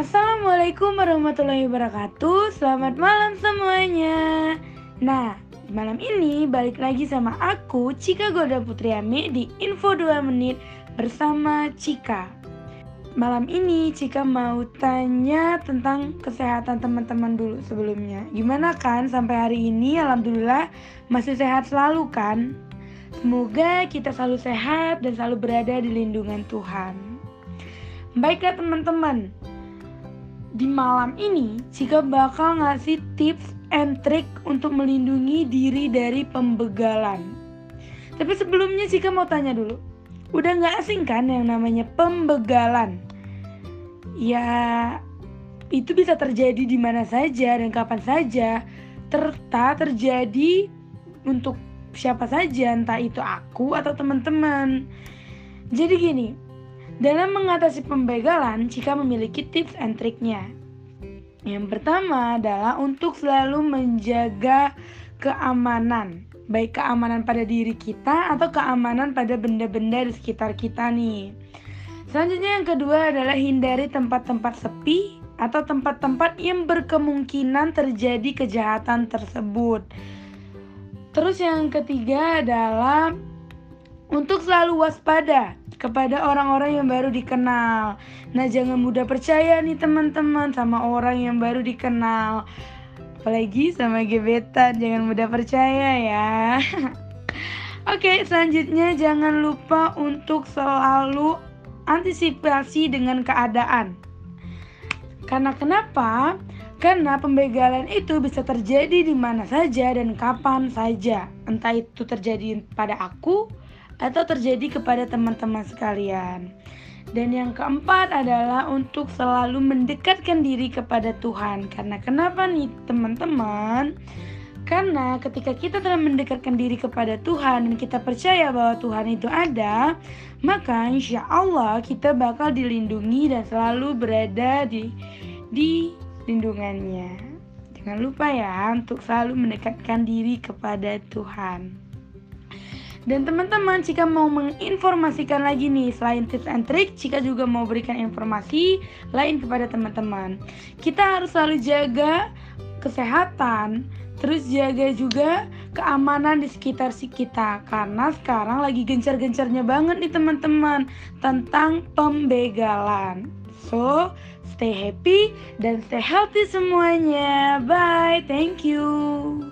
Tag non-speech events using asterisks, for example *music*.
Assalamualaikum warahmatullahi wabarakatuh. Selamat malam semuanya. Nah, malam ini balik lagi sama aku Cika Goda Putriami di Info 2 Menit bersama Cika. Malam ini Cika mau tanya tentang kesehatan teman-teman dulu sebelumnya. Gimana kan sampai hari ini? Alhamdulillah masih sehat selalu kan? Semoga kita selalu sehat dan selalu berada di lindungan Tuhan. Baiklah teman-teman, di malam ini, Cika bakal ngasih tips and trick untuk melindungi diri dari pembegalan. Tapi sebelumnya Cika mau tanya dulu, udah nggak asing kan yang namanya pembegalan? Ya, itu bisa terjadi di mana saja dan kapan saja, serta terjadi untuk siapa saja, entah itu aku atau teman-teman. Jadi gini, dalam mengatasi pembegalan, Cika memiliki tips and triknya. Yang pertama adalah untuk selalu menjaga keamanan, baik keamanan pada diri kita atau keamanan pada benda-benda di sekitar kita nih. Selanjutnya yang kedua adalah hindari tempat-tempat sepi atau tempat-tempat yang berkemungkinan terjadi kejahatan tersebut. Terus yang ketiga adalah untuk selalu waspada kepada orang-orang yang baru dikenal. Nah, jangan mudah percaya nih teman-teman sama orang yang baru dikenal. Apalagi sama gebetan, jangan mudah percaya ya. *laughs* Oke, selanjutnya jangan lupa untuk selalu antisipasi dengan keadaan. Karena kenapa? Karena pembegalan itu bisa terjadi di mana saja dan kapan saja. Entah itu terjadi pada aku atau terjadi kepada teman-teman sekalian. Dan yang keempat adalah untuk selalu mendekatkan diri kepada Tuhan. Karena kenapa nih teman-teman? Karena ketika kita telah mendekatkan diri kepada Tuhan dan kita percaya bahwa Tuhan itu ada, maka insya Allah kita bakal dilindungi dan selalu berada di di lindungannya. Jangan lupa ya untuk selalu mendekatkan diri kepada Tuhan. Dan teman-teman, jika mau menginformasikan lagi nih selain tips and trick, jika juga mau berikan informasi lain kepada teman-teman. Kita harus selalu jaga kesehatan, terus jaga juga keamanan di sekitar si kita karena sekarang lagi gencar-gencarnya banget nih teman-teman tentang pembegalan. So, stay happy dan stay healthy semuanya. Bye. Thank you.